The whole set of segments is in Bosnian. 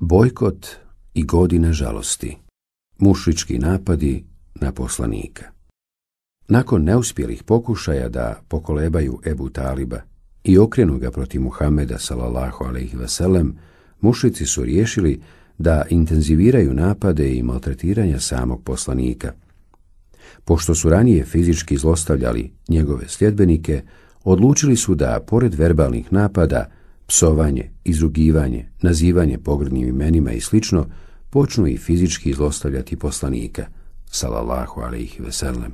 Bojkot i godine žalosti. Mušički napadi na poslanika. Nakon neuspjelih pokušaja da pokolebaju Ebu Taliba i okrenu ga protiv Muhameda sallallahu alejhi ve sellem, mušici su riješili da intenziviraju napade i maltretiranja samog poslanika. Pošto su ranije fizički zlostavljali njegove sljedbenike, odlučili su da, pored verbalnih napada, psovanje, izrugivanje, nazivanje pogrdnim imenima i slično, počnu i fizički zlostavljati poslanika, salallahu i veselem.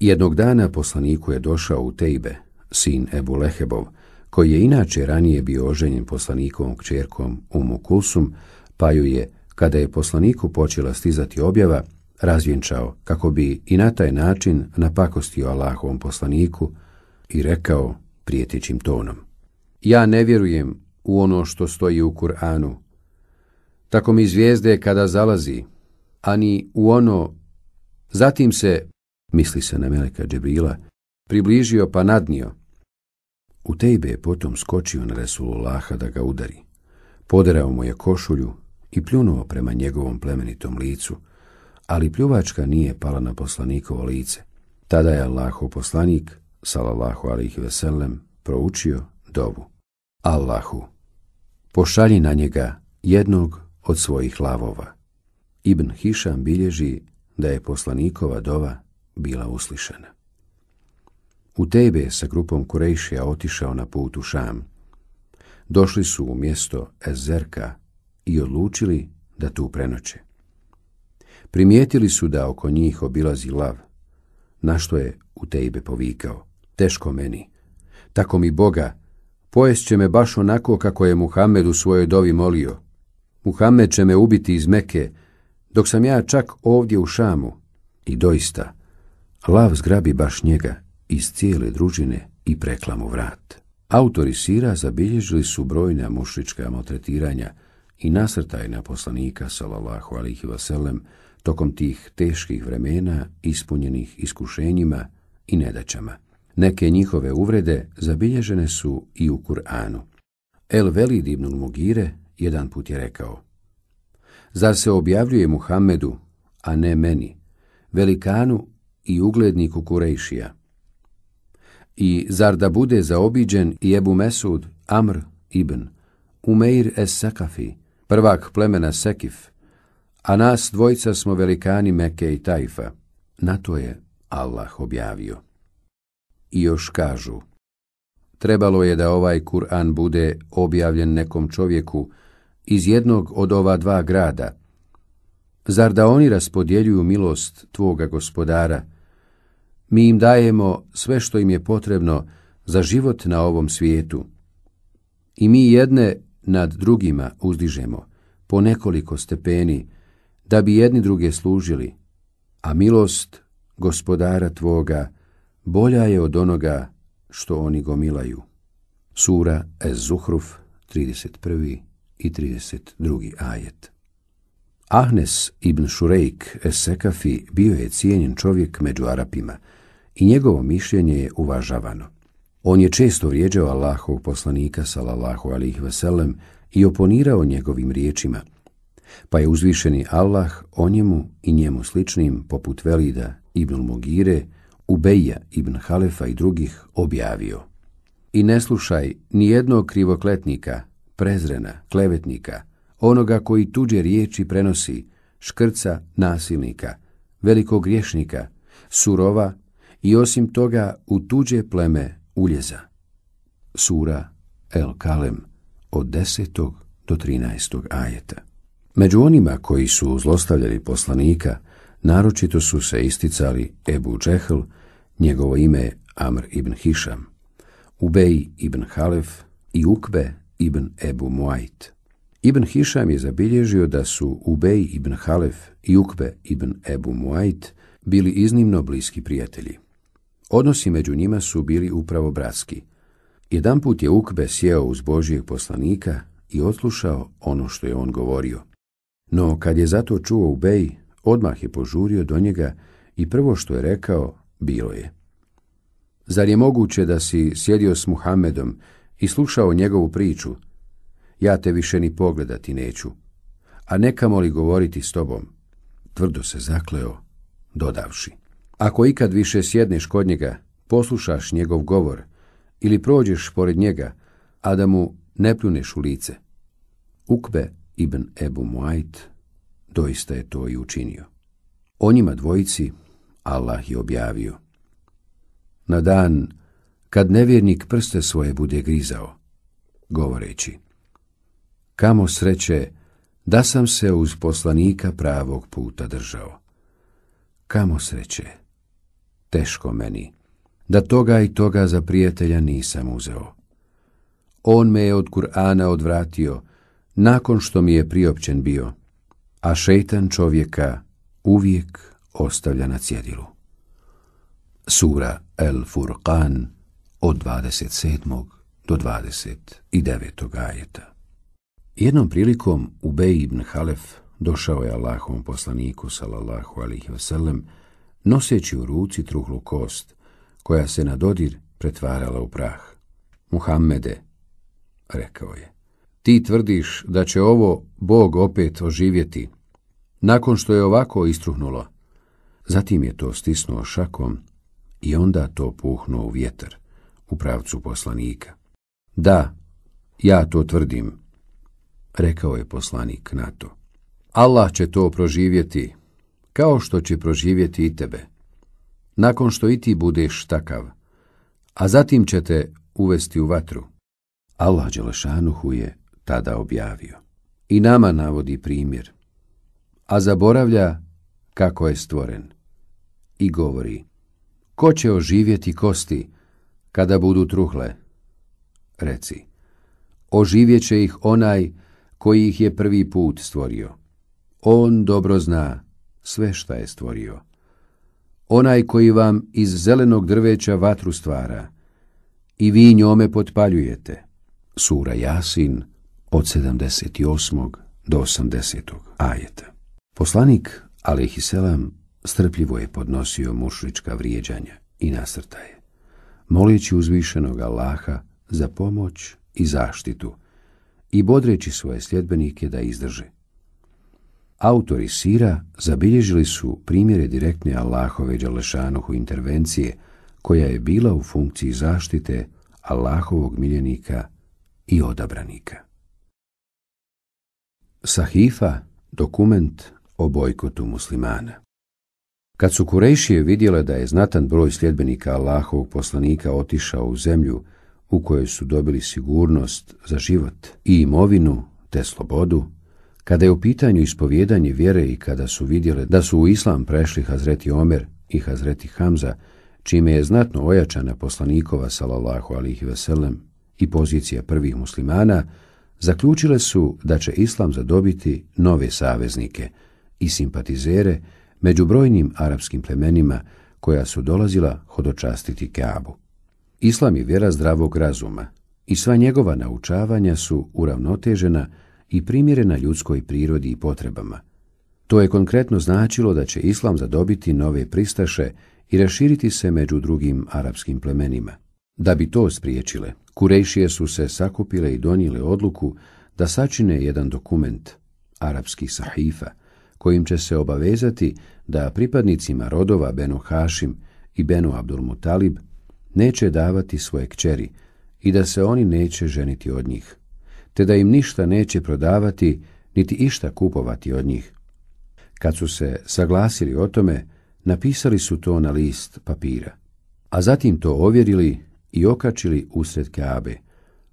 Jednog dana poslaniku je došao u Tejbe, sin Ebu Lehebov, koji je inače ranije bio oženjen poslanikovom kćerkom u Kulsum, pa ju je, kada je poslaniku počela stizati objava, razvjenčao kako bi i na taj način napakostio Allahovom poslaniku i rekao prijetećim tonom ja ne vjerujem u ono što stoji u Kur'anu. Tako mi zvijezde kada zalazi, ani u ono... Zatim se, misli se na Meleka Džebrila, približio pa nadnio. U tejbe je potom skočio na Resulullaha da ga udari. Poderao mu je košulju i pljunuo prema njegovom plemenitom licu, ali pljuvačka nije pala na poslanikovo lice. Tada je Allahu poslanik, salallahu alihi veselem, proučio dovu. Allahu, pošalji na njega jednog od svojih lavova. Ibn Hišam bilježi da je poslanikova dova bila uslišana. U Tebe je sa grupom Kurejšija otišao na put u Šam. Došli su u mjesto Ezerka i odlučili da tu prenoće. Primijetili su da oko njih obilazi lav, na što je u tebe povikao. Teško meni, tako mi Boga Pojest će me baš onako kako je Muhammed u svojoj dovi molio. Muhammed će me ubiti iz Meke, dok sam ja čak ovdje u Šamu. I doista, lav zgrabi baš njega iz cijele družine i preklamu vrat. Autori sira zabilježili su brojna mušička maltretiranja i nasrtaj na poslanika, salallahu alihi vaselem, tokom tih teških vremena ispunjenih iskušenjima i nedaćama. Neke njihove uvrede zabilježene su i u Kur'anu. El Velid ibn Mugire jedan put je rekao Zar se objavljuje Muhammedu, a ne meni, velikanu i ugledniku Kurejšija? I zar da bude zaobiđen i Ebu Mesud, Amr ibn, Umeir es Sakafi, prvak plemena Sekif, a nas dvojca smo velikani Meke i Tajfa. Na to je Allah objavio i još kažu Trebalo je da ovaj Kur'an bude objavljen nekom čovjeku iz jednog od ova dva grada. Zar da oni raspodjeljuju milost Tvoga gospodara? Mi im dajemo sve što im je potrebno za život na ovom svijetu. I mi jedne nad drugima uzdižemo po nekoliko stepeni, da bi jedni druge služili, a milost gospodara Tvoga bolja je od onoga što oni gomilaju. Sura Ez-Zuhruf 31. i 32. ajet. Ahnes ibn Šurejk es-Sekafi bio je cijenjen čovjek među Arapima i njegovo mišljenje je uvažavano. On je često vrijeđao Allahov poslanika sallallahu ih veselem i oponirao njegovim riječima, pa je uzvišeni Allah o njemu i njemu sličnim poput Velida ibn Mugire Ubeja ibn Halefa i drugih objavio. I ne slušaj ni jednog krivokletnika, prezrena, klevetnika, onoga koji tuđe riječi prenosi, škrca nasilnika, velikog griješnika, surova i osim toga u tuđe pleme uljeza. Sura El Kalem od 10. do 13. ajeta. Među onima koji su zlostavljali poslanika, naročito su se isticali Ebu Džehl, Njegovo ime je Amr ibn Hisham, Ubej ibn Halef i Ukbe ibn Ebu Muajt. Ibn Hisham je zabilježio da su Ubej ibn Halef i Ukbe ibn Ebu Muajt bili iznimno bliski prijatelji. Odnosi među njima su bili upravo bratski. put je Ukbe sjeo uz Božijeg poslanika i odslušao ono što je on govorio. No kad je zato čuo Ubej, odmah je požurio do njega i prvo što je rekao bilo je. Zar je moguće da si sjedio s Muhammedom i slušao njegovu priču? Ja te više ni pogledati neću, a nekamo li govoriti s tobom. Tvrdo se zakleo, dodavši. Ako ikad više sjedneš kod njega, poslušaš njegov govor ili prođeš pored njega, a da mu ne pljuneš u lice. Ukbe ibn Ebu Muajt doista je to i učinio. O njima dvojici Allah je objavio. Na dan kad nevjernik prste svoje bude grizao, govoreći, kamo sreće da sam se uz poslanika pravog puta držao. Kamo sreće, teško meni, da toga i toga za prijatelja nisam uzeo. On me je od Kur'ana odvratio, nakon što mi je priopćen bio, a šeitan čovjeka uvijek ostavlja na cjedilu. Sura El Furqan od 27. do 29. ajeta. Jednom prilikom Bej ibn Halef došao je Allahom poslaniku sallallahu alihi vselem noseći u ruci truhlu kost koja se na dodir pretvarala u prah. Muhammede, rekao je, ti tvrdiš da će ovo Bog opet oživjeti nakon što je ovako istruhnulo. Zatim je to stisnuo šakom i onda to puhnuo u vjetar, u pravcu poslanika. Da, ja to tvrdim, rekao je poslanik na to. Allah će to proživjeti, kao što će proživjeti i tebe, nakon što i ti budeš takav, a zatim će te uvesti u vatru. Allah Đelešanuhu je tada objavio. I nama navodi primjer, a zaboravlja kako je stvoren i govori Ko će oživjeti kosti kada budu truhle? Reci, oživjet će ih onaj koji ih je prvi put stvorio. On dobro zna sve šta je stvorio. Onaj koji vam iz zelenog drveća vatru stvara i vi njome potpaljujete. Sura Jasin od 78. do 80. ajeta. Poslanik, selam, Strpljivo je podnosio mušlička vrijeđanja i nasrtaje, moleći uzvišenog Allaha za pomoć i zaštitu i bodreći svoje sljedbenike da izdrže. Autori Sira zabilježili su primjere direktne Allahove Đalešanohu intervencije, koja je bila u funkciji zaštite Allahovog miljenika i odabranika. Sahifa, dokument o bojkotu muslimana. Kad su Kurejšije vidjele da je znatan broj sljedbenika Allahovog poslanika otišao u zemlju u kojoj su dobili sigurnost za život i imovinu te slobodu, kada je u pitanju ispovjedanje vjere i kada su vidjele da su u islam prešli Hazreti Omer i Hazreti Hamza, čime je znatno ojačana poslanikova salallahu alihi veselem i pozicija prvih muslimana, zaključile su da će islam zadobiti nove saveznike i simpatizere među brojnim arapskim plemenima koja su dolazila hodočastiti Kaabu. Islam je vjera zdravog razuma i sva njegova naučavanja su uravnotežena i primjerena ljudskoj prirodi i potrebama. To je konkretno značilo da će Islam zadobiti nove pristaše i raširiti se među drugim arapskim plemenima. Da bi to spriječile, Kurejšije su se sakupile i donijele odluku da sačine jedan dokument, arapski sahifa, kojim će se obavezati da pripadnicima rodova Benu Hašim i Benu Abdulmutalib neće davati svoje kćeri i da se oni neće ženiti od njih, te da im ništa neće prodavati niti išta kupovati od njih. Kad su se saglasili o tome, napisali su to na list papira, a zatim to ovjerili i okačili usred Kaabe,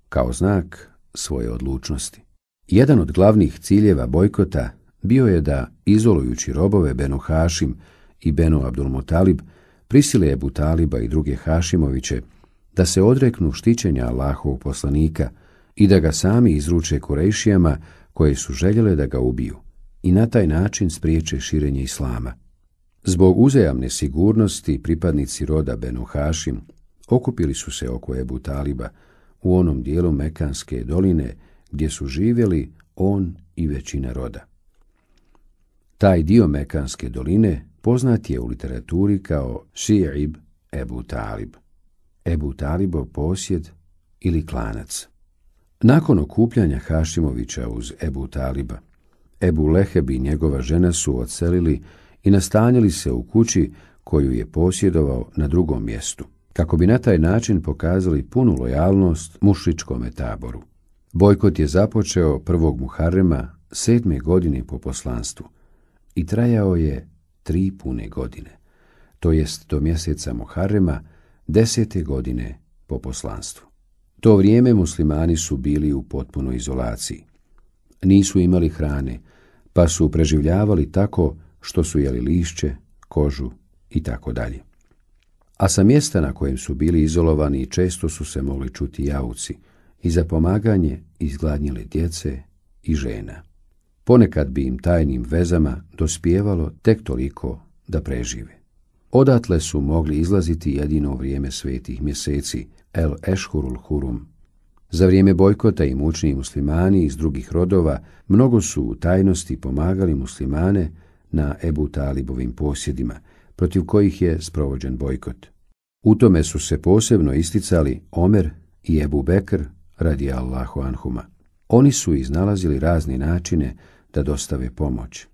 kao znak svoje odlučnosti. Jedan od glavnih ciljeva bojkota bio je da, izolujući robove Benu Hašim i Benu Abdulmutalib, prisile Ebu Taliba i druge Hašimoviće da se odreknu štićenja Allahovog poslanika i da ga sami izruče Kurejšijama koje su željele da ga ubiju i na taj način spriječe širenje Islama. Zbog uzajamne sigurnosti pripadnici roda Benu Hašim okupili su se oko Ebu Taliba u onom dijelu Mekanske doline gdje su živjeli on i većina roda. Taj dio Mekanske doline poznat je u literaturi kao Shi'ib Ebu Talib, Ebu Talibov posjed ili klanac. Nakon okupljanja Hašimovića uz Ebu Taliba, Ebu Leheb i njegova žena su odselili i nastanjili se u kući koju je posjedovao na drugom mjestu, kako bi na taj način pokazali punu lojalnost mušičkome taboru. Bojkot je započeo prvog Muharrema sedme godine po poslanstvu, i trajao je tri pune godine, to jest do mjeseca Moharema, desete godine po poslanstvu. To vrijeme muslimani su bili u potpunoj izolaciji. Nisu imali hrane, pa su preživljavali tako što su jeli lišće, kožu i tako dalje. A sa mjesta na kojem su bili izolovani često su se mogli čuti jauci i za pomaganje izgladnjile djece i žena. Ponekad bi im tajnim vezama dospjevalo tek toliko da prežive. Odatle su mogli izlaziti jedino vrijeme svetih mjeseci, el ešhurul hurum. Za vrijeme bojkota i mučni muslimani iz drugih rodova mnogo su u tajnosti pomagali muslimane na Ebu Talibovim posjedima, protiv kojih je sprovođen bojkot. U tome su se posebno isticali Omer i Ebu Bekr radi Allahu Anhuma. Oni su iznalazili razne načine da dostave pomoć.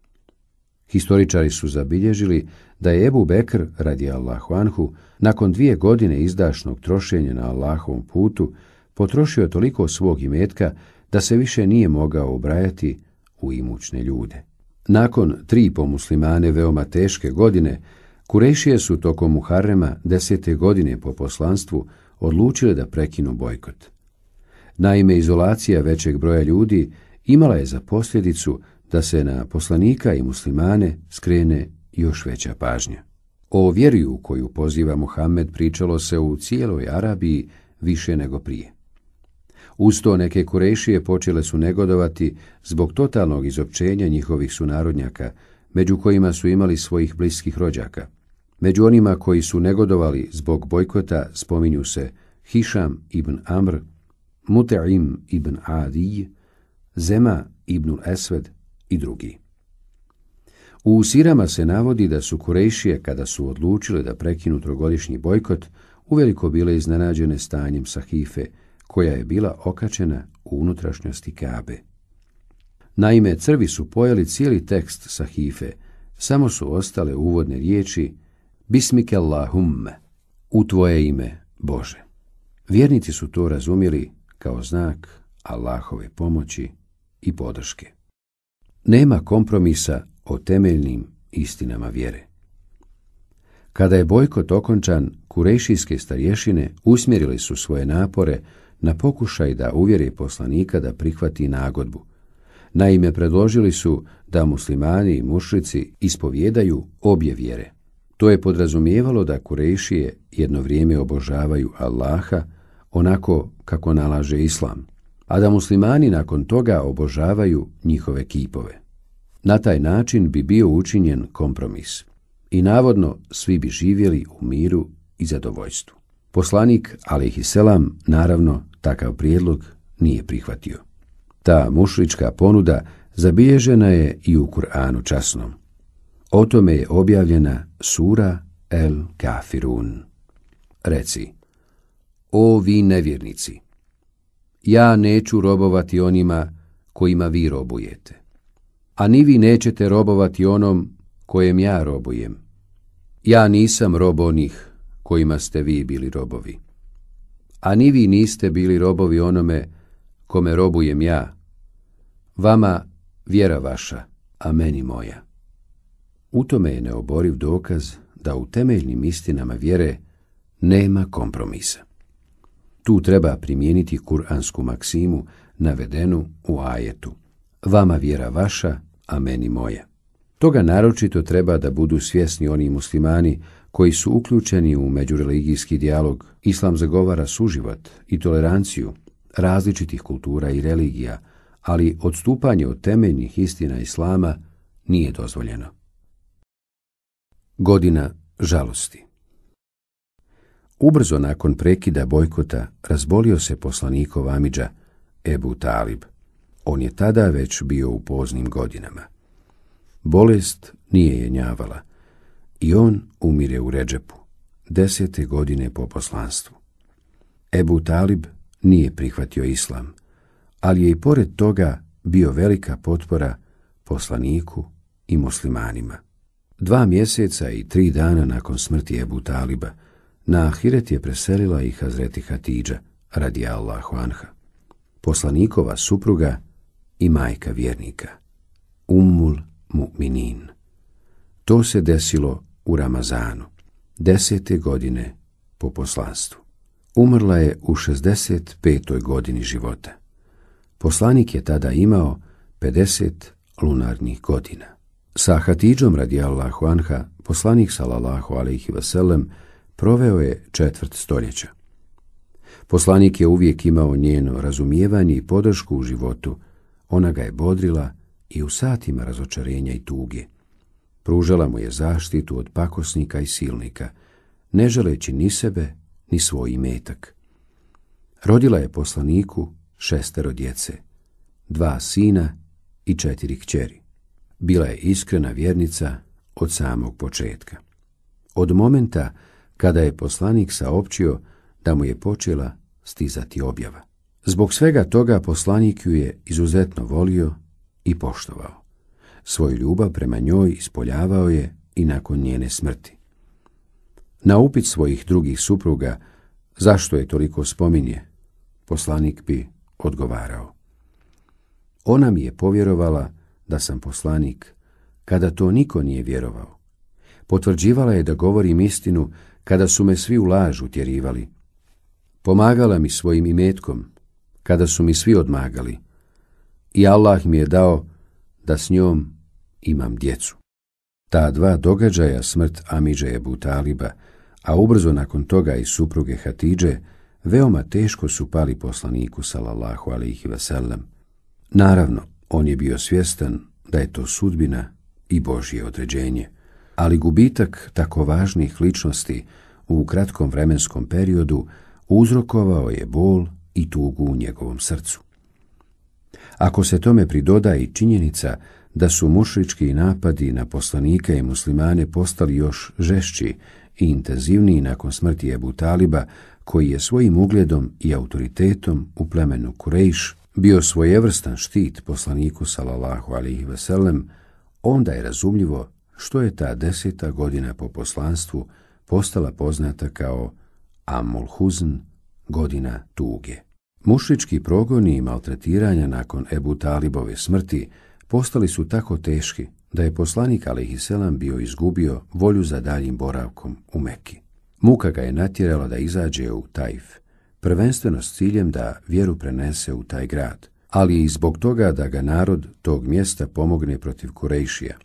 Historičari su zabilježili da je Ebu Bekr, radi Allahu Anhu, nakon dvije godine izdašnog trošenja na Allahovom putu, potrošio toliko svog imetka da se više nije mogao obrajati u imućne ljude. Nakon tri pomuslimane veoma teške godine, Kurešije su tokom Muharrema desete godine po poslanstvu odlučile da prekinu bojkot. Naime, izolacija većeg broja ljudi imala je za posljedicu da se na poslanika i muslimane skrene još veća pažnja. O vjeri u koju poziva Muhammed pričalo se u cijeloj Arabiji više nego prije. Uz to neke kurešije počele su negodovati zbog totalnog izopćenja njihovih sunarodnjaka, među kojima su imali svojih bliskih rođaka. Među onima koji su negodovali zbog bojkota spominju se Hišam ibn Amr, Muta'im ibn Adij, Zema ibnul Esved i drugi. U Sirama se navodi da su Kurešije, kada su odlučile da prekinu trogodišnji bojkot, uveliko bile iznenađene stanjem Sahife, koja je bila okačena u unutrašnjosti Kabe. Naime, crvi su pojeli cijeli tekst Sahife, samo su ostale uvodne riječi Bismike u tvoje ime, Bože. Vjernici su to razumjeli kao znak Allahove pomoći i podrške. Nema kompromisa o temeljnim istinama vjere. Kada je bojkot okončan, kurejšijske starješine usmjerili su svoje napore na pokušaj da uvjere poslanika da prihvati nagodbu. Naime, predložili su da muslimani i mušrici ispovjedaju obje vjere. To je podrazumijevalo da kurejšije jedno vrijeme obožavaju Allaha onako kako nalaže islam, a da muslimani nakon toga obožavaju njihove kipove. Na taj način bi bio učinjen kompromis i navodno svi bi živjeli u miru i zadovoljstvu. Poslanik, selam, naravno, takav prijedlog nije prihvatio. Ta mušlička ponuda zabilježena je i u Kur'anu časnom. O tome je objavljena sura El Kafirun. Reci, o vi nevjernici, ja neću robovati onima kojima vi robujete. A ni vi nećete robovati onom kojem ja robujem. Ja nisam rob onih kojima ste vi bili robovi. A ni vi niste bili robovi onome kome robujem ja. Vama vjera vaša, a meni moja. U tome je neoboriv dokaz da u temeljnim istinama vjere nema kompromisa. Tu treba primijeniti kuransku maksimu navedenu u ajetu. Vama vjera vaša, a meni moja. Toga naročito treba da budu svjesni oni muslimani koji su uključeni u međureligijski dijalog. Islam zagovara suživot i toleranciju različitih kultura i religija, ali odstupanje od temeljnih istina Islama nije dozvoljeno. Godina žalosti Ubrzo nakon prekida bojkota razbolio se poslanikov Amidža, Ebu Talib. On je tada već bio u poznim godinama. Bolest nije jenjavala i on umire u Ređepu, desete godine po poslanstvu. Ebu Talib nije prihvatio islam, ali je i pored toga bio velika potpora poslaniku i muslimanima. Dva mjeseca i tri dana nakon smrti Ebu Taliba, na Ahiret je preselila i Hazreti Hatidža, radi Allahu Anha, poslanikova supruga i majka vjernika, Ummul Mu'minin. To se desilo u Ramazanu, desete godine po poslanstvu. Umrla je u 65. godini života. Poslanik je tada imao 50 lunarnih godina. Sa Hatidžom radi Allahu Anha, poslanik salallahu alaihi vaselem, proveo je četvrt stoljeća. Poslanik je uvijek imao njeno razumijevanje i podršku u životu, ona ga je bodrila i u satima razočarenja i tuge. Pružala mu je zaštitu od pakosnika i silnika, ne želeći ni sebe, ni svoj imetak. Rodila je poslaniku šestero djece, dva sina i četiri kćeri. Bila je iskrena vjernica od samog početka. Od momenta kada je poslanik saopćio da mu je počela stizati objava. Zbog svega toga poslanik ju je izuzetno volio i poštovao. Svoju ljubav prema njoj ispoljavao je i nakon njene smrti. Na upit svojih drugih supruga zašto je toliko spominje, poslanik bi odgovarao. Ona mi je povjerovala da sam poslanik, kada to niko nije vjerovao. Potvrđivala je da govorim istinu kada su me svi u laž utjerivali. Pomagala mi svojim imetkom, kada su mi svi odmagali. I Allah mi je dao da s njom imam djecu. Ta dva događaja smrt Amidže Ebu Taliba, a ubrzo nakon toga i supruge Hatidže, veoma teško su pali poslaniku salallahu alihi vasallam. Naravno, on je bio svjestan da je to sudbina i Božje određenje ali gubitak tako važnih ličnosti u kratkom vremenskom periodu uzrokovao je bol i tugu u njegovom srcu. Ako se tome pridoda i činjenica da su mušrički napadi na poslanike i muslimane postali još žešći i intenzivniji nakon smrti Ebu Taliba, koji je svojim ugledom i autoritetom u plemenu Kurejš bio svojevrstan štit poslaniku salallahu alihi veselem, onda je razumljivo što je ta deseta godina po poslanstvu postala poznata kao Amulhuzn, godina tuge. Mušički progoni i maltretiranja nakon Ebu Talibove smrti postali su tako teški da je poslanik Selam bio izgubio volju za daljim boravkom u Meki. Muka ga je natjerala da izađe u Tajf, prvenstveno s ciljem da vjeru prenese u taj grad, ali i zbog toga da ga narod tog mjesta pomogne protiv Kurejšija,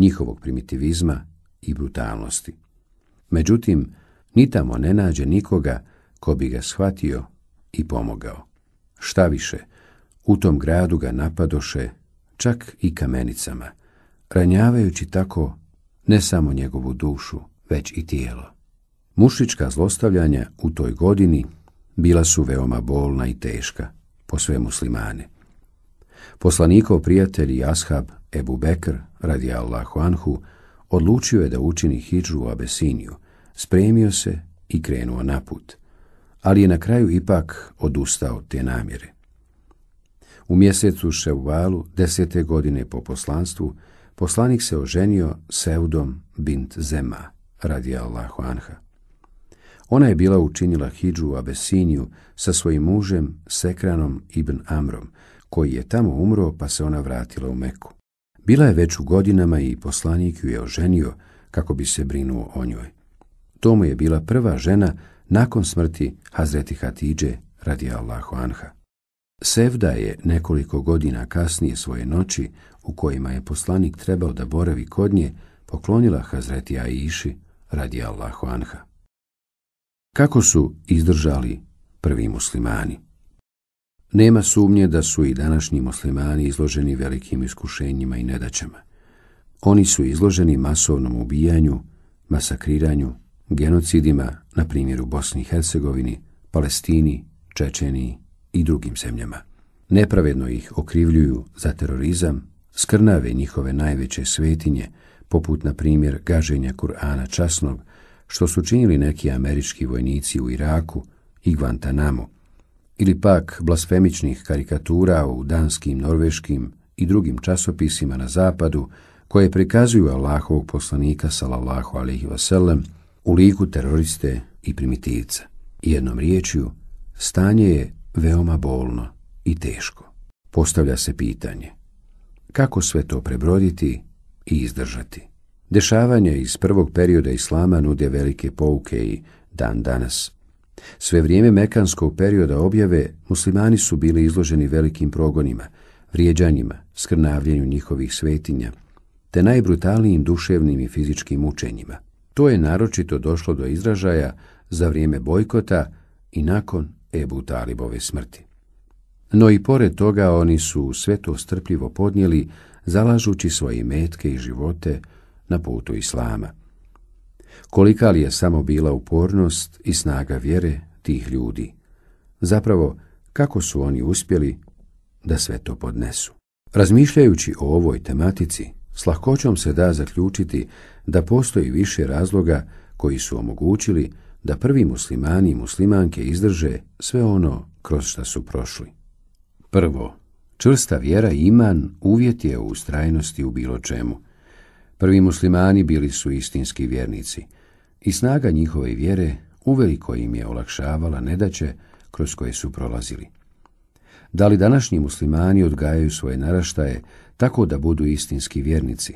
njihovog primitivizma i brutalnosti. Međutim, ni tamo ne nađe nikoga ko bi ga shvatio i pomogao. Šta više, u tom gradu ga napadoše čak i kamenicama, ranjavajući tako ne samo njegovu dušu, već i tijelo. Mušička zlostavljanja u toj godini bila su veoma bolna i teška po sve muslimane. Poslanikov prijatelj Ashab Ebu Bekr radi Allahu Anhu, odlučio je da učini hijđu u Abesiniju, spremio se i krenuo na put, ali je na kraju ipak odustao te namjere. U mjesecu Ševvalu, desete godine po poslanstvu, poslanik se oženio Seudom bint Zema, radi Allahu Anha. Ona je bila učinila hidžu u Abesiniju sa svojim mužem Sekranom ibn Amrom, koji je tamo umro pa se ona vratila u Meku. Bila je već u godinama i poslanik ju je oženio kako bi se brinuo o njoj. To mu je bila prva žena nakon smrti Hazreti Hatidže radi Allahu Anha. Sevda je nekoliko godina kasnije svoje noći, u kojima je poslanik trebao da boravi kod nje, poklonila Hazreti Aiši radi Allahu Anha. Kako su izdržali prvi muslimani? Nema sumnje da su i današnji muslimani izloženi velikim iskušenjima i nedaćama. Oni su izloženi masovnom ubijanju, masakriranju, genocidima, na primjeru Bosni i Hercegovini, Palestini, Čečeniji i drugim zemljama. Nepravedno ih okrivljuju za terorizam, skrnave njihove najveće svetinje, poput na primjer gaženja Kur'ana časnog, što su činili neki američki vojnici u Iraku i Guantanamo, ili pak blasfemičnih karikatura u danskim, norveškim i drugim časopisima na zapadu koje prikazuju Allahovog poslanika sallallahu alaihi wasallam u liku teroriste i primitivca. Jednom riječju, stanje je veoma bolno i teško. Postavlja se pitanje kako sve to prebroditi i izdržati. Dešavanje iz prvog perioda islama nude velike pouke i dan danas sve vrijeme Mekanskog perioda objave muslimani su bili izloženi velikim progonima, vrijeđanjima, skrnavljenju njihovih svetinja, te najbrutalnijim duševnim i fizičkim učenjima. To je naročito došlo do izražaja za vrijeme bojkota i nakon Ebu Talibove smrti. No i pored toga oni su sve to strpljivo podnijeli, zalažući svoje metke i živote na putu Islama kolika li je samo bila upornost i snaga vjere tih ljudi. Zapravo, kako su oni uspjeli da sve to podnesu. Razmišljajući o ovoj tematici, s lahkoćom se da zaključiti da postoji više razloga koji su omogućili da prvi muslimani i muslimanke izdrže sve ono kroz šta su prošli. Prvo, čvrsta vjera iman uvjet je u ustrajnosti u bilo čemu. Prvi muslimani bili su istinski vjernici – i snaga njihove vjere uveliko im je olakšavala nedaće kroz koje su prolazili. Da li današnji muslimani odgajaju svoje naraštaje tako da budu istinski vjernici?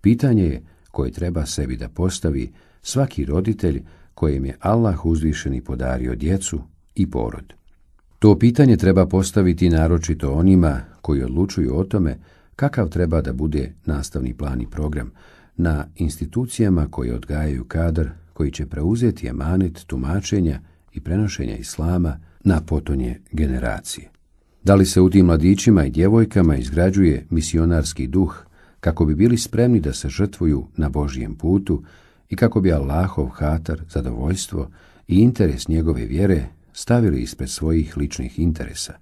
Pitanje je koje treba sebi da postavi svaki roditelj kojem je Allah uzvišeni podario djecu i porod. To pitanje treba postaviti naročito onima koji odlučuju o tome kakav treba da bude nastavni plan i program na institucijama koje odgajaju kadar koji će preuzeti emanet tumačenja i prenošenja islama na potonje generacije. Da li se u tim mladićima i djevojkama izgrađuje misionarski duh kako bi bili spremni da se žrtvuju na Božijem putu i kako bi Allahov hatar, zadovoljstvo i interes njegove vjere stavili ispred svojih ličnih interesa.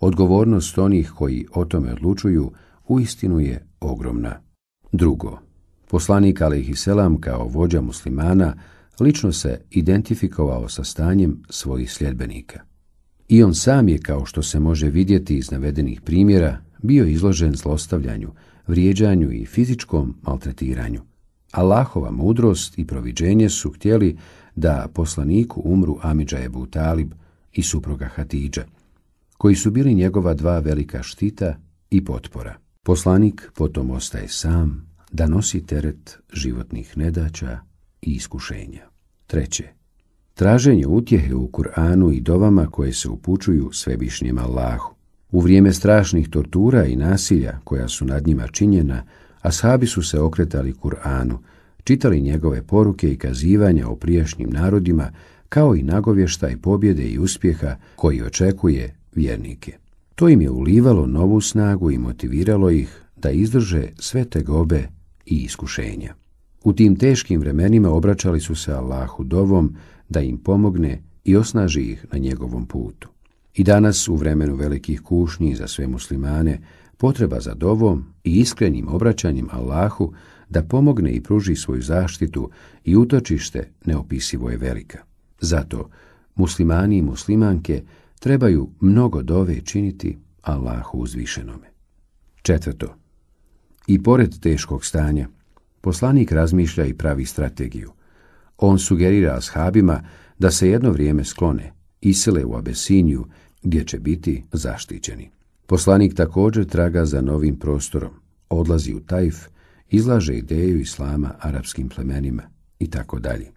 Odgovornost onih koji o tome odlučuju uistinu je ogromna. Drugo, poslanik Alihi Selam kao vođa muslimana lično se identifikovao sa stanjem svojih sljedbenika. I on sam je, kao što se može vidjeti iz navedenih primjera, bio izložen zlostavljanju, vrijeđanju i fizičkom maltretiranju. Allahova mudrost i proviđenje su htjeli da poslaniku umru Amidža Ebu Talib i supruga Hatidža, koji su bili njegova dva velika štita i potpora. Poslanik potom ostaje sam da nosi teret životnih nedaća i iskušenja. Treće, traženje utjehe u Kur'anu i dovama koje se upućuju svevišnjem Allahu. U vrijeme strašnih tortura i nasilja koja su nad njima činjena, ashabi su se okretali Kur'anu, čitali njegove poruke i kazivanja o prijašnjim narodima, kao i nagovještaj pobjede i uspjeha koji očekuje vjernike. To im je ulivalo novu snagu i motiviralo ih da izdrže sve tegobe i iskušenja. U tim teškim vremenima obraćali su se Allahu dovom da im pomogne i osnaži ih na njegovom putu. I danas u vremenu velikih kušnji za sve muslimane potreba za dovom i iskrenim obraćanjem Allahu da pomogne i pruži svoju zaštitu i utočište neopisivo je velika. Zato muslimani i muslimanke trebaju mnogo dove činiti Allahu uzvišenome. Četvrto, i pored teškog stanja, Poslanik razmišlja i pravi strategiju. On sugerira ashabima da se jedno vrijeme sklone, isele u Abesiniju, gdje će biti zaštićeni. Poslanik također traga za novim prostorom, odlazi u Tajf, izlaže ideju islama arapskim plemenima i tako dalje.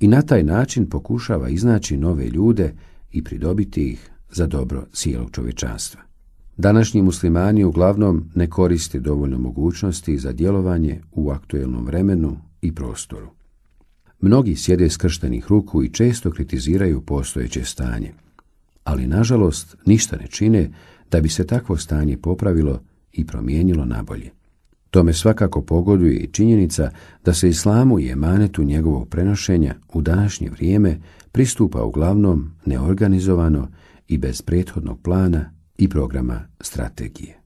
I na taj način pokušava iznaći nove ljude i pridobiti ih za dobro cijelog čovječanstva. Današnji muslimani uglavnom ne koriste dovoljno mogućnosti za djelovanje u aktuelnom vremenu i prostoru. Mnogi sjede skrštenih ruku i često kritiziraju postojeće stanje, ali nažalost ništa ne čine da bi se takvo stanje popravilo i promijenilo nabolje. Tome svakako pogoduje i činjenica da se islamu i emanetu njegovog prenošenja u današnje vrijeme pristupa uglavnom neorganizovano i bez prethodnog plana i programa strategije.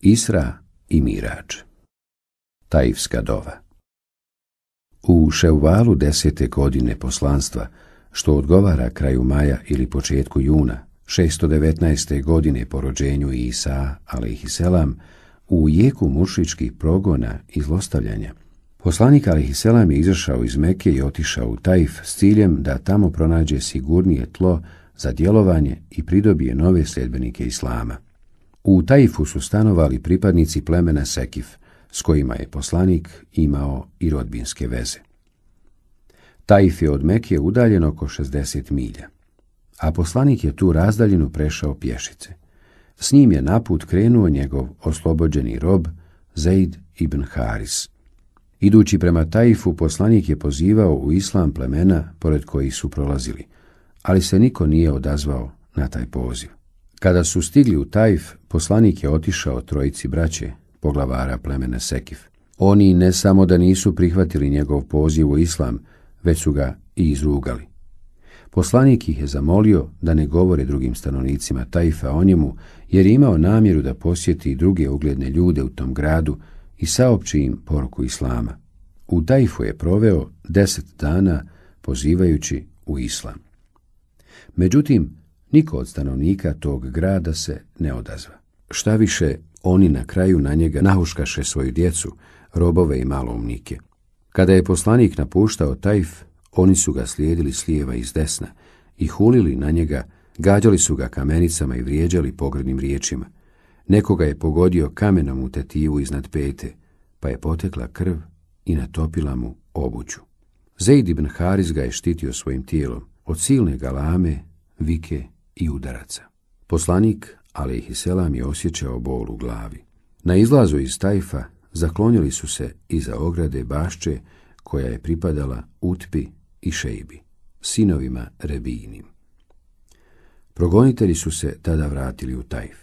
Isra i Mirač Tajivska dova U ševalu desete godine poslanstva, što odgovara kraju maja ili početku juna, 619. godine po rođenju Isa, alaihisselam, u jeku mušičkih progona i zlostavljanja, Poslanik Selam je izašao iz Meke i otišao u Tajf s ciljem da tamo pronađe sigurnije tlo za djelovanje i pridobije nove sljedbenike Islama. U Tajfu su stanovali pripadnici plemena Sekif, s kojima je poslanik imao i rodbinske veze. Tajf je od Mekije udaljen oko 60 milja, a poslanik je tu razdaljinu prešao pješice. S njim je naput krenuo njegov oslobođeni rob Zaid ibn Haris. Idući prema Tajfu, poslanik je pozivao u islam plemena pored kojih su prolazili, ali se niko nije odazvao na taj poziv. Kada su stigli u Tajf, poslanik je otišao trojici braće, poglavara plemene Sekif. Oni ne samo da nisu prihvatili njegov poziv u islam, već su ga i izrugali. Poslanik ih je zamolio da ne govore drugim stanovnicima Tajfa o njemu, jer je imao namjeru da posjeti i druge ugledne ljude u tom gradu i saopći im poruku Islama. U Tajfu je proveo deset dana pozivajući u Islam. Međutim, niko od stanovnika tog grada se ne odazva. Šta više, oni na kraju na njega nahuškaše svoju djecu, robove i maloumnike. Kada je poslanik napuštao Tajf, oni su ga slijedili s lijeva i desna i hulili na njega, gađali su ga kamenicama i vrijeđali pogrednim riječima. Nekoga je pogodio kamenom u tetivu iznad pete, pa je potekla krv i natopila mu obuću. Zeid ibn Haris ga je štitio svojim tijelom, od silne galame, vike i udaraca. Poslanik, ali selam je osjećao bol u glavi. Na izlazu iz Tajfa zaklonili su se iza ograde bašće koja je pripadala Utpi i Šejbi, sinovima Rebijinim. Progonitelji su se tada vratili u Tajf.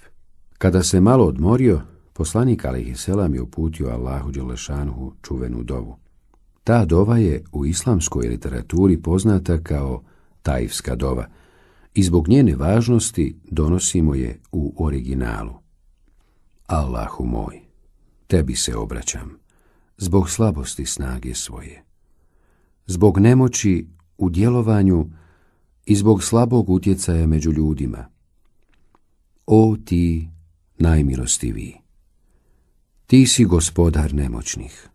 Kada se malo odmorio, poslanik Alihi Selam je uputio Allahu Đelešanhu čuvenu dovu. Ta dova je u islamskoj literaturi poznata kao tajivska dova, i zbog njene važnosti donosimo je u originalu. Allahu moj, tebi se obraćam, zbog slabosti snage svoje, zbog nemoći u djelovanju i zbog slabog utjecaja među ljudima. O ti najmilostiviji, ti si gospodar nemoćnih,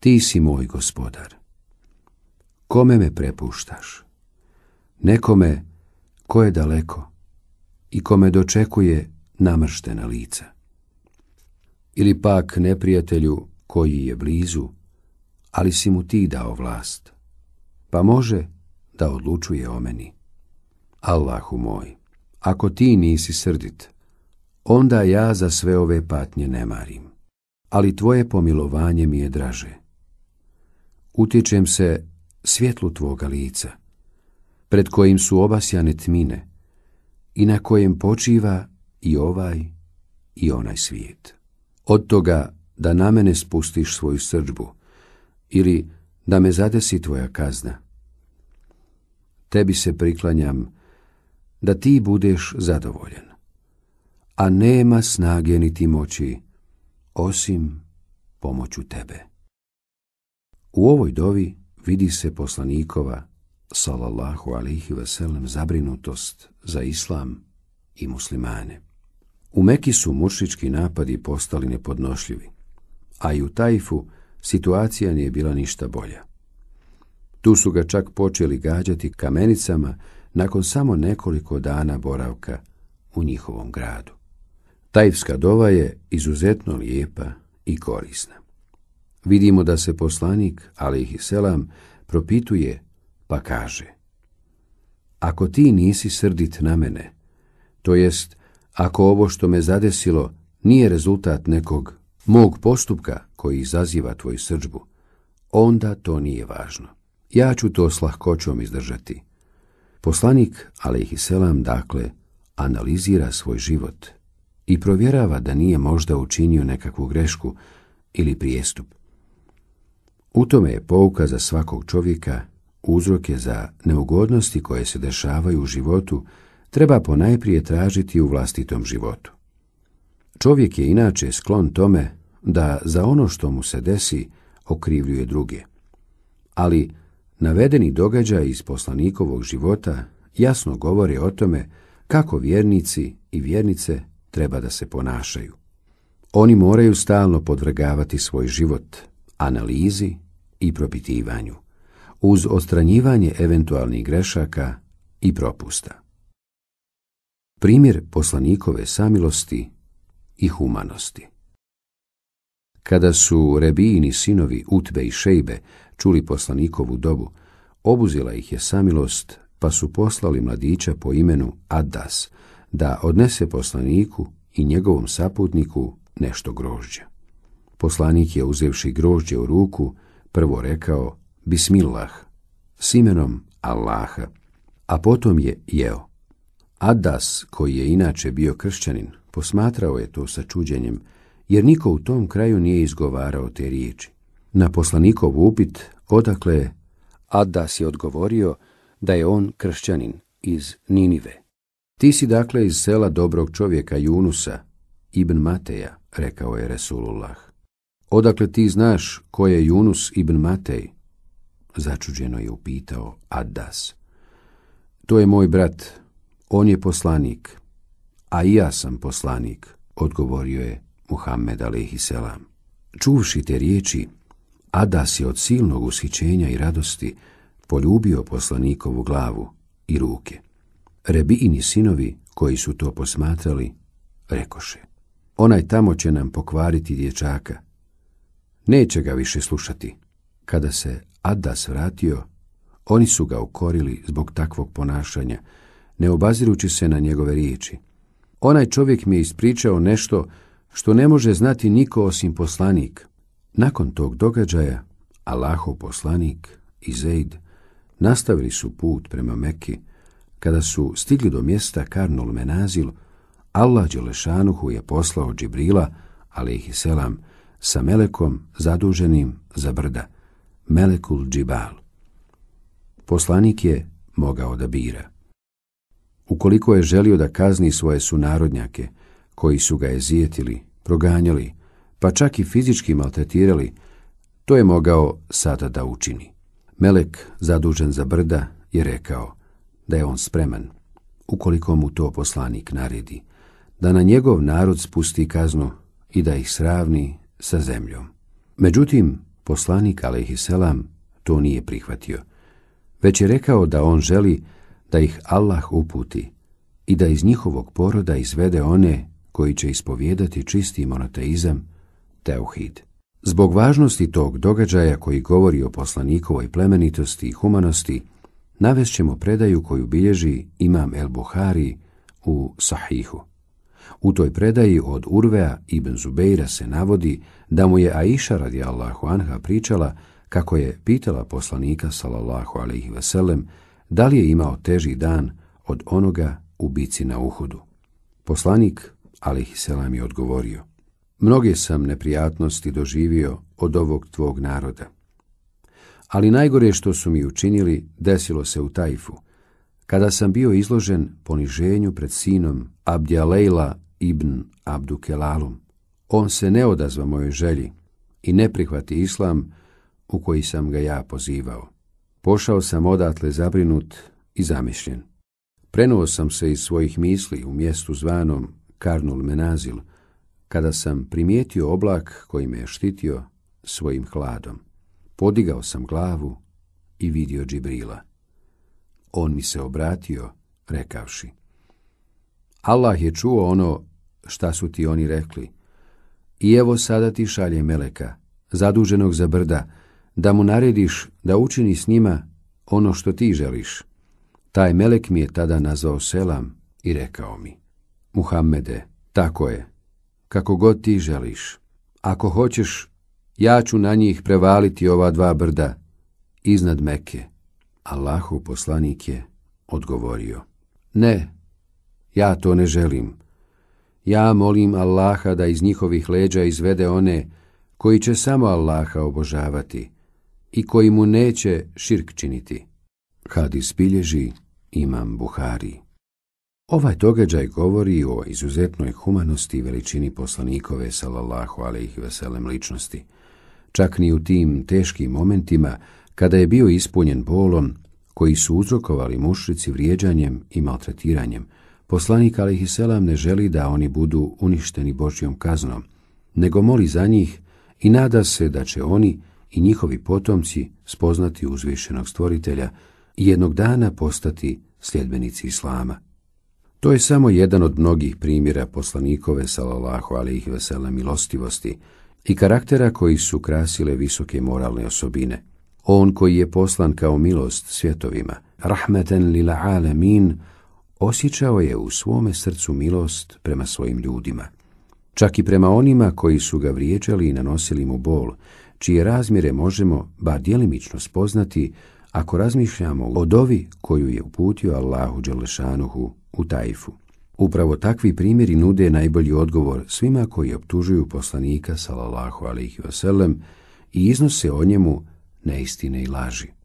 ti si moj gospodar, kome me prepuštaš? nekome ko je daleko i kome dočekuje namrštena lica. Ili pak neprijatelju koji je blizu, ali si mu ti dao vlast, pa može da odlučuje o meni. Allahu moj, ako ti nisi srdit, onda ja za sve ove patnje ne marim, ali tvoje pomilovanje mi je draže. Utičem se svjetlu tvoga lica pred kojim su obasjane tmine i na kojem počiva i ovaj i onaj svijet. Od toga da na mene spustiš svoju srđbu ili da me zadesi tvoja kazna. Tebi se priklanjam da ti budeš zadovoljen, a nema snage niti moći osim pomoću tebe. U ovoj dovi vidi se poslanikova salallahu alihi veselem, zabrinutost za islam i muslimane. U Meki su mušički napadi postali nepodnošljivi, a i u Tajfu situacija nije bila ništa bolja. Tu su ga čak počeli gađati kamenicama nakon samo nekoliko dana boravka u njihovom gradu. Tajfska dova je izuzetno lijepa i korisna. Vidimo da se poslanik, ali i selam, propituje pa kaže Ako ti nisi srdit na mene, to jest ako ovo što me zadesilo nije rezultat nekog mog postupka koji izaziva tvoju srđbu, onda to nije važno. Ja ću to s lahkoćom izdržati. Poslanik, selam, dakle, analizira svoj život i provjerava da nije možda učinio nekakvu grešku ili prijestup. U tome je pouka za svakog čovjeka uzroke za neugodnosti koje se dešavaju u životu treba ponajprije tražiti u vlastitom životu. Čovjek je inače sklon tome da za ono što mu se desi okrivljuje druge. Ali navedeni događaj iz poslanikovog života jasno govori o tome kako vjernici i vjernice treba da se ponašaju. Oni moraju stalno podvrgavati svoj život analizi i propitivanju uz ostranjivanje eventualnih grešaka i propusta. Primjer poslanikove samilosti i humanosti. Kada su Rebijini sinovi Utbe i Šejbe čuli poslanikovu dobu, obuzila ih je samilost, pa su poslali mladića po imenu Adas da odnese poslaniku i njegovom saputniku nešto grožđa. Poslanik je uzevši grožđe u ruku, prvo rekao, Bismillah, s imenom Allaha, a potom je jeo. Adas, koji je inače bio kršćanin, posmatrao je to sa čuđenjem, jer niko u tom kraju nije izgovarao te riječi. Na poslanikov upit, odakle Adas je odgovorio da je on kršćanin iz Ninive. Ti si dakle iz sela dobrog čovjeka Junusa, Ibn Mateja, rekao je Resulullah. Odakle ti znaš ko je Junus Ibn Matej? začuđeno je upitao Adas. To je moj brat, on je poslanik, a i ja sam poslanik, odgovorio je Muhammed Aleyhisselam. Čuvši te riječi, Adas je od silnog ushićenja i radosti poljubio poslanikovu glavu i ruke. Rebini sinovi koji su to posmatrali, rekoše, onaj tamo će nam pokvariti dječaka. Neće ga više slušati. Kada se Adas vratio, oni su ga okorili zbog takvog ponašanja, ne obazirući se na njegove riječi. Onaj čovjek mi je ispričao nešto što ne može znati niko osim poslanik. Nakon tog događaja, Allahov poslanik i Zeid nastavili su put prema Meki. Kada su stigli do mjesta Karnul Menazil, Allah Đelešanuhu je poslao Džibrila, ali ih selam, sa Melekom zaduženim za brda. Melekul Džibal. Poslanik je mogao da bira. Ukoliko je želio da kazni svoje sunarodnjake, koji su ga ezijetili, proganjali, pa čak i fizički maltretirali, to je mogao sada da učini. Melek, zadužen za brda, je rekao da je on spreman, ukoliko mu to poslanik naredi, da na njegov narod spusti kaznu i da ih sravni sa zemljom. Međutim, Poslanik, Selam to nije prihvatio, već je rekao da on želi da ih Allah uputi i da iz njihovog poroda izvede one koji će ispovijedati čisti monoteizam, teuhid. Zbog važnosti tog događaja koji govori o poslanikovoj plemenitosti i humanosti, navest ćemo predaju koju bilježi imam El Buhari u Sahihu. U toj predaji od Urvea i Zubeira se navodi da mu je Aisha radi Allahu anha pričala kako je pitala poslanika sallallahu alaihi veselem da li je imao teži dan od onoga u bici na uhodu. Poslanik alaihi selam je odgovorio Mnoge sam neprijatnosti doživio od ovog tvog naroda. Ali najgore što su mi učinili desilo se u Tajfu, kada sam bio izložen poniženju pred sinom Abdjalejla ibn Abdukelalum. On se ne odazva mojoj želji i ne prihvati islam u koji sam ga ja pozivao. Pošao sam odatle zabrinut i zamišljen. Prenuo sam se iz svojih misli u mjestu zvanom Karnul Menazil, kada sam primijetio oblak koji me je štitio svojim hladom. Podigao sam glavu i vidio Džibrila. On mi se obratio, rekavši. Allah je čuo ono šta su ti oni rekli. I evo sada ti šalje Meleka, zaduženog za brda, da mu narediš da učini s njima ono što ti želiš. Taj Melek mi je tada nazvao Selam i rekao mi, Muhammede, tako je, kako god ti želiš. Ako hoćeš, ja ću na njih prevaliti ova dva brda iznad Meke. Allahu poslanik je odgovorio, ne, ja to ne želim. Ja molim Allaha da iz njihovih leđa izvede one koji će samo Allaha obožavati i koji mu neće širk činiti. Hadis bilježi Imam Buhari. Ovaj događaj govori o izuzetnoj humanosti i veličini poslanikove sallallahu alaihi veselem ličnosti. Čak ni u tim teškim momentima, kada je bio ispunjen bolom, koji su uzrokovali mušrici vrijeđanjem i maltretiranjem, Poslanik alihi selam ne želi da oni budu uništeni Božjom kaznom, nego moli za njih i nada se da će oni i njihovi potomci spoznati uzvišenog stvoritelja i jednog dana postati sljedbenici Islama. To je samo jedan od mnogih primjera poslanikove salallahu alaihi vesela milostivosti i karaktera koji su krasile visoke moralne osobine. On koji je poslan kao milost svjetovima, rahmeten lila alemin, osjećao je u svome srcu milost prema svojim ljudima, čak i prema onima koji su ga vriječali i nanosili mu bol, čije razmjere možemo bar djelimično spoznati ako razmišljamo o dovi koju je uputio Allahu Đelešanuhu u Tajfu. Upravo takvi primjeri nude najbolji odgovor svima koji optužuju poslanika sallallahu alejhi ve i iznose o njemu neistine i laži.